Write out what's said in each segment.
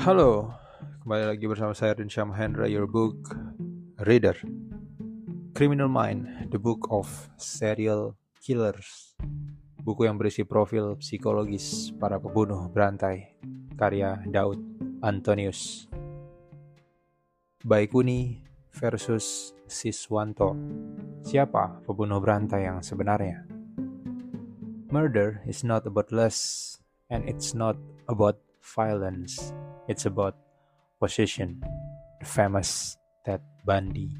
Halo, kembali lagi bersama saya Rinsya Mahendra, your book reader. Criminal Mind, the book of serial killers. Buku yang berisi profil psikologis para pembunuh berantai, karya Daud Antonius. Baikuni versus Siswanto. Siapa pembunuh berantai yang sebenarnya? Murder is not about lust, and it's not about violence. It's about position. The famous Ted Bundy.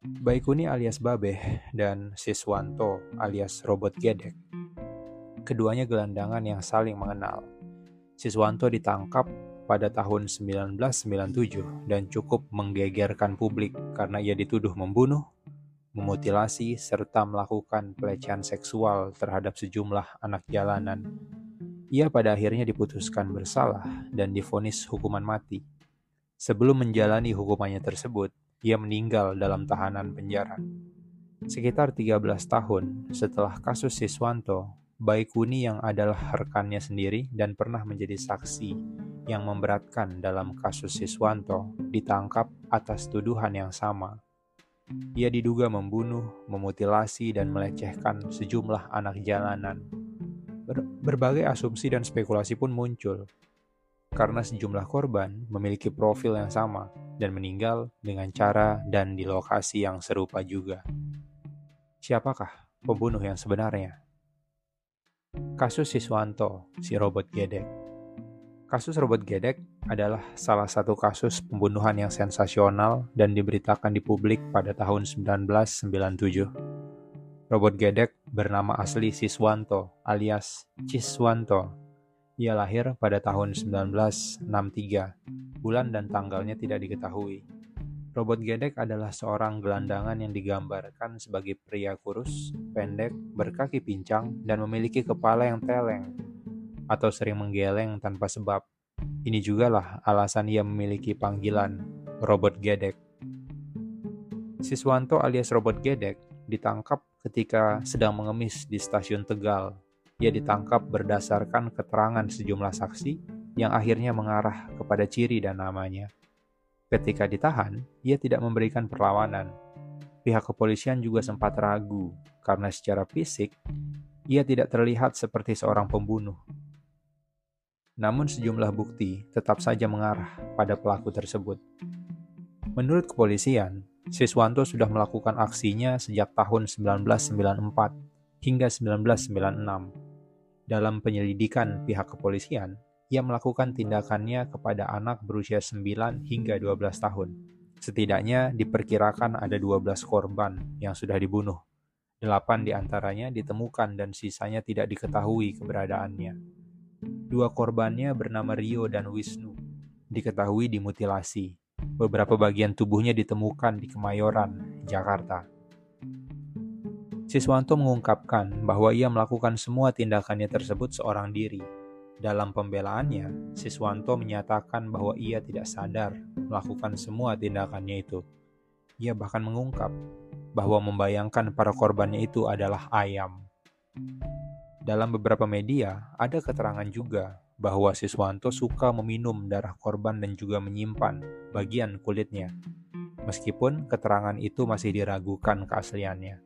Baikuni alias Babeh dan Siswanto alias Robot Gedek. Keduanya gelandangan yang saling mengenal. Siswanto ditangkap pada tahun 1997 dan cukup menggegerkan publik karena ia dituduh membunuh, memutilasi, serta melakukan pelecehan seksual terhadap sejumlah anak jalanan ia pada akhirnya diputuskan bersalah dan difonis hukuman mati. Sebelum menjalani hukumannya tersebut, ia meninggal dalam tahanan penjara. Sekitar 13 tahun setelah kasus Siswanto, Baikuni yang adalah rekannya sendiri dan pernah menjadi saksi yang memberatkan dalam kasus Siswanto ditangkap atas tuduhan yang sama. Ia diduga membunuh, memutilasi, dan melecehkan sejumlah anak jalanan Ber berbagai asumsi dan spekulasi pun muncul karena sejumlah korban memiliki profil yang sama dan meninggal dengan cara dan di lokasi yang serupa juga. Siapakah pembunuh yang sebenarnya? Kasus Siswanto, si robot gedek. Kasus robot gedek adalah salah satu kasus pembunuhan yang sensasional dan diberitakan di publik pada tahun 1997. Robot gedek bernama asli Siswanto alias Ciswanto. Ia lahir pada tahun 1963. Bulan dan tanggalnya tidak diketahui. Robot gedek adalah seorang gelandangan yang digambarkan sebagai pria kurus, pendek, berkaki pincang, dan memiliki kepala yang teleng atau sering menggeleng tanpa sebab. Ini jugalah alasan ia memiliki panggilan robot gedek. Siswanto alias robot gedek ditangkap ketika sedang mengemis di stasiun Tegal. Ia ditangkap berdasarkan keterangan sejumlah saksi yang akhirnya mengarah kepada ciri dan namanya. Ketika ditahan, ia tidak memberikan perlawanan. Pihak kepolisian juga sempat ragu karena secara fisik ia tidak terlihat seperti seorang pembunuh. Namun sejumlah bukti tetap saja mengarah pada pelaku tersebut. Menurut kepolisian, Siswanto sudah melakukan aksinya sejak tahun 1994 hingga 1996. Dalam penyelidikan pihak kepolisian, ia melakukan tindakannya kepada anak berusia 9 hingga 12 tahun. Setidaknya diperkirakan ada 12 korban yang sudah dibunuh. Delapan di antaranya ditemukan dan sisanya tidak diketahui keberadaannya. Dua korbannya bernama Rio dan Wisnu, diketahui dimutilasi, Beberapa bagian tubuhnya ditemukan di Kemayoran, Jakarta. Siswanto mengungkapkan bahwa ia melakukan semua tindakannya tersebut seorang diri. Dalam pembelaannya, Siswanto menyatakan bahwa ia tidak sadar melakukan semua tindakannya itu. Ia bahkan mengungkap bahwa membayangkan para korbannya itu adalah ayam. Dalam beberapa media, ada keterangan juga bahwa Siswanto suka meminum darah korban dan juga menyimpan bagian kulitnya. Meskipun keterangan itu masih diragukan keasliannya.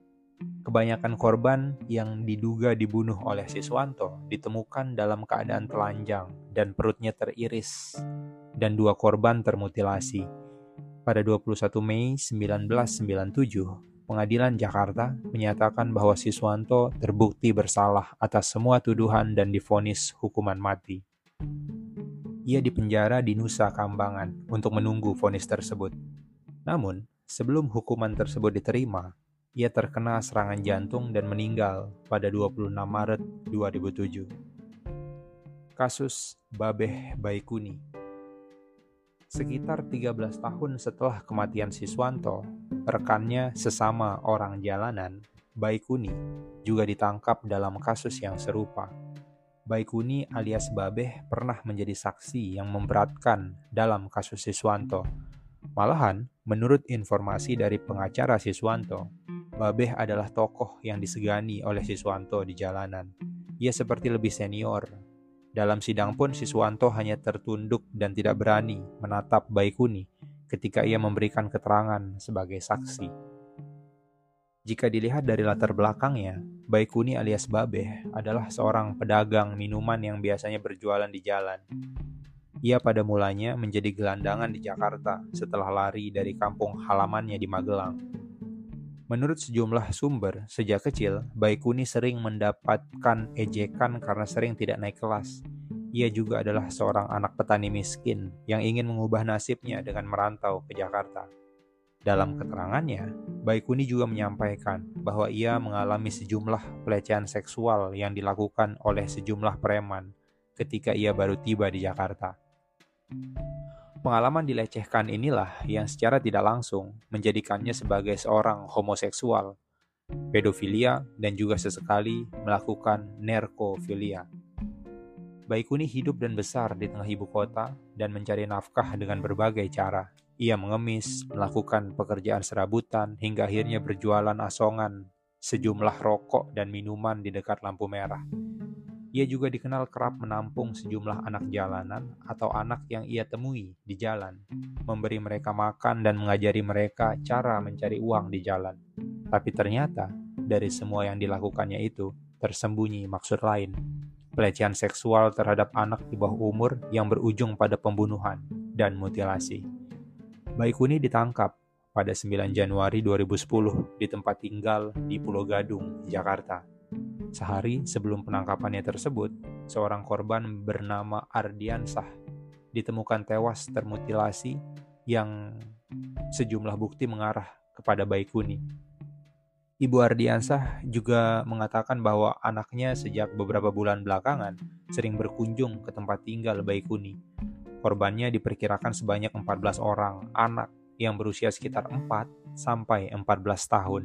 Kebanyakan korban yang diduga dibunuh oleh Siswanto ditemukan dalam keadaan telanjang dan perutnya teriris, dan dua korban termutilasi. Pada 21 Mei 1997, Pengadilan Jakarta menyatakan bahwa Siswanto terbukti bersalah atas semua tuduhan dan difonis hukuman mati. Ia dipenjara di Nusa Kambangan untuk menunggu vonis tersebut. Namun, sebelum hukuman tersebut diterima, ia terkena serangan jantung dan meninggal pada 26 Maret 2007. Kasus Babeh Baikuni Sekitar 13 tahun setelah kematian Siswanto, rekannya sesama orang jalanan, Baikuni, juga ditangkap dalam kasus yang serupa. Baikuni alias Babeh pernah menjadi saksi yang memberatkan dalam kasus Siswanto. Malahan, menurut informasi dari pengacara Siswanto, Babeh adalah tokoh yang disegani oleh Siswanto di jalanan. Ia seperti lebih senior. Dalam sidang pun Siswanto hanya tertunduk dan tidak berani menatap Baikuni ketika ia memberikan keterangan sebagai saksi. Jika dilihat dari latar belakangnya, Baikuni alias Babeh adalah seorang pedagang minuman yang biasanya berjualan di jalan. Ia pada mulanya menjadi gelandangan di Jakarta setelah lari dari kampung halamannya di Magelang. Menurut sejumlah sumber, sejak kecil, Baikuni sering mendapatkan ejekan karena sering tidak naik kelas. Ia juga adalah seorang anak petani miskin yang ingin mengubah nasibnya dengan merantau ke Jakarta. Dalam keterangannya, Baikuni juga menyampaikan bahwa ia mengalami sejumlah pelecehan seksual yang dilakukan oleh sejumlah preman ketika ia baru tiba di Jakarta. Pengalaman dilecehkan inilah yang secara tidak langsung menjadikannya sebagai seorang homoseksual, pedofilia, dan juga sesekali melakukan nerkofilia. Baikuni hidup dan besar di tengah ibu kota dan mencari nafkah dengan berbagai cara. Ia mengemis, melakukan pekerjaan serabutan, hingga akhirnya berjualan asongan sejumlah rokok dan minuman di dekat lampu merah. Ia juga dikenal kerap menampung sejumlah anak jalanan atau anak yang ia temui di jalan, memberi mereka makan dan mengajari mereka cara mencari uang di jalan. Tapi ternyata, dari semua yang dilakukannya itu, tersembunyi maksud lain. Pelecehan seksual terhadap anak di bawah umur yang berujung pada pembunuhan dan mutilasi. Baikuni ditangkap pada 9 Januari 2010 di tempat tinggal di Pulau Gadung, Jakarta Sehari sebelum penangkapannya tersebut, seorang korban bernama Ardiansah ditemukan tewas termutilasi yang sejumlah bukti mengarah kepada Baikuni. Ibu Ardiansah juga mengatakan bahwa anaknya sejak beberapa bulan belakangan sering berkunjung ke tempat tinggal Baikuni. Korbannya diperkirakan sebanyak 14 orang anak yang berusia sekitar 4 sampai 14 tahun.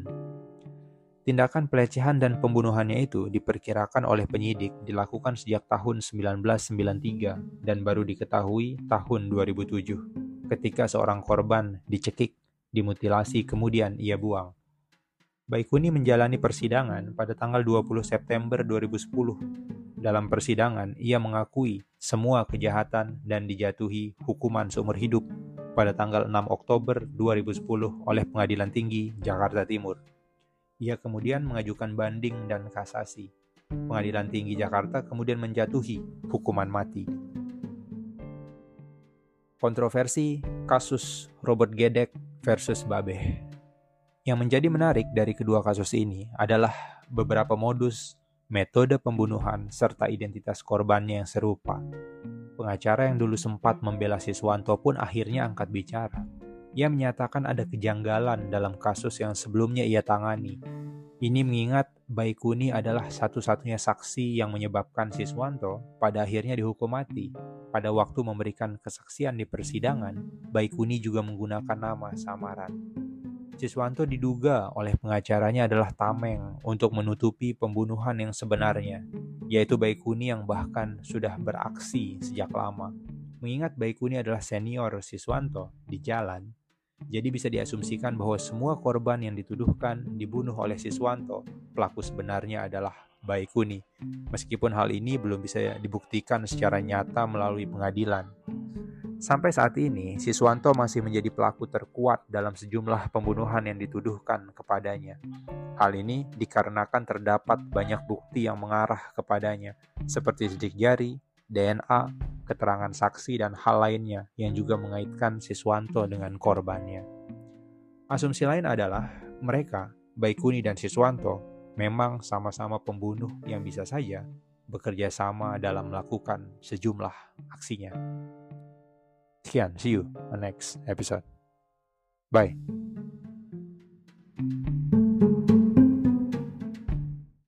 Tindakan pelecehan dan pembunuhannya itu diperkirakan oleh penyidik dilakukan sejak tahun 1993 dan baru diketahui tahun 2007 ketika seorang korban dicekik, dimutilasi kemudian ia buang. Baikuni menjalani persidangan pada tanggal 20 September 2010. Dalam persidangan, ia mengakui semua kejahatan dan dijatuhi hukuman seumur hidup pada tanggal 6 Oktober 2010 oleh Pengadilan Tinggi Jakarta Timur. Ia kemudian mengajukan banding dan kasasi. Pengadilan Tinggi Jakarta kemudian menjatuhi hukuman mati. Kontroversi kasus Robert Gedek versus Babeh. Yang menjadi menarik dari kedua kasus ini adalah beberapa modus, metode pembunuhan, serta identitas korbannya yang serupa. Pengacara yang dulu sempat membela Siswanto pun akhirnya angkat bicara ia menyatakan ada kejanggalan dalam kasus yang sebelumnya ia tangani. Ini mengingat Baikuni adalah satu-satunya saksi yang menyebabkan Siswanto pada akhirnya dihukum mati. Pada waktu memberikan kesaksian di persidangan, Baikuni juga menggunakan nama samaran. Siswanto diduga oleh pengacaranya adalah tameng untuk menutupi pembunuhan yang sebenarnya, yaitu Baikuni yang bahkan sudah beraksi sejak lama. Mengingat Baikuni adalah senior Siswanto di jalan, jadi bisa diasumsikan bahwa semua korban yang dituduhkan dibunuh oleh Siswanto, pelaku sebenarnya adalah Baikuni. Meskipun hal ini belum bisa dibuktikan secara nyata melalui pengadilan. Sampai saat ini, Siswanto masih menjadi pelaku terkuat dalam sejumlah pembunuhan yang dituduhkan kepadanya. Hal ini dikarenakan terdapat banyak bukti yang mengarah kepadanya, seperti sidik jari, DNA, keterangan saksi, dan hal lainnya yang juga mengaitkan Siswanto dengan korbannya. Asumsi lain adalah mereka, Baikuni dan Siswanto, memang sama-sama pembunuh yang bisa saja bekerja sama dalam melakukan sejumlah aksinya. Sekian, see you on next episode. Bye.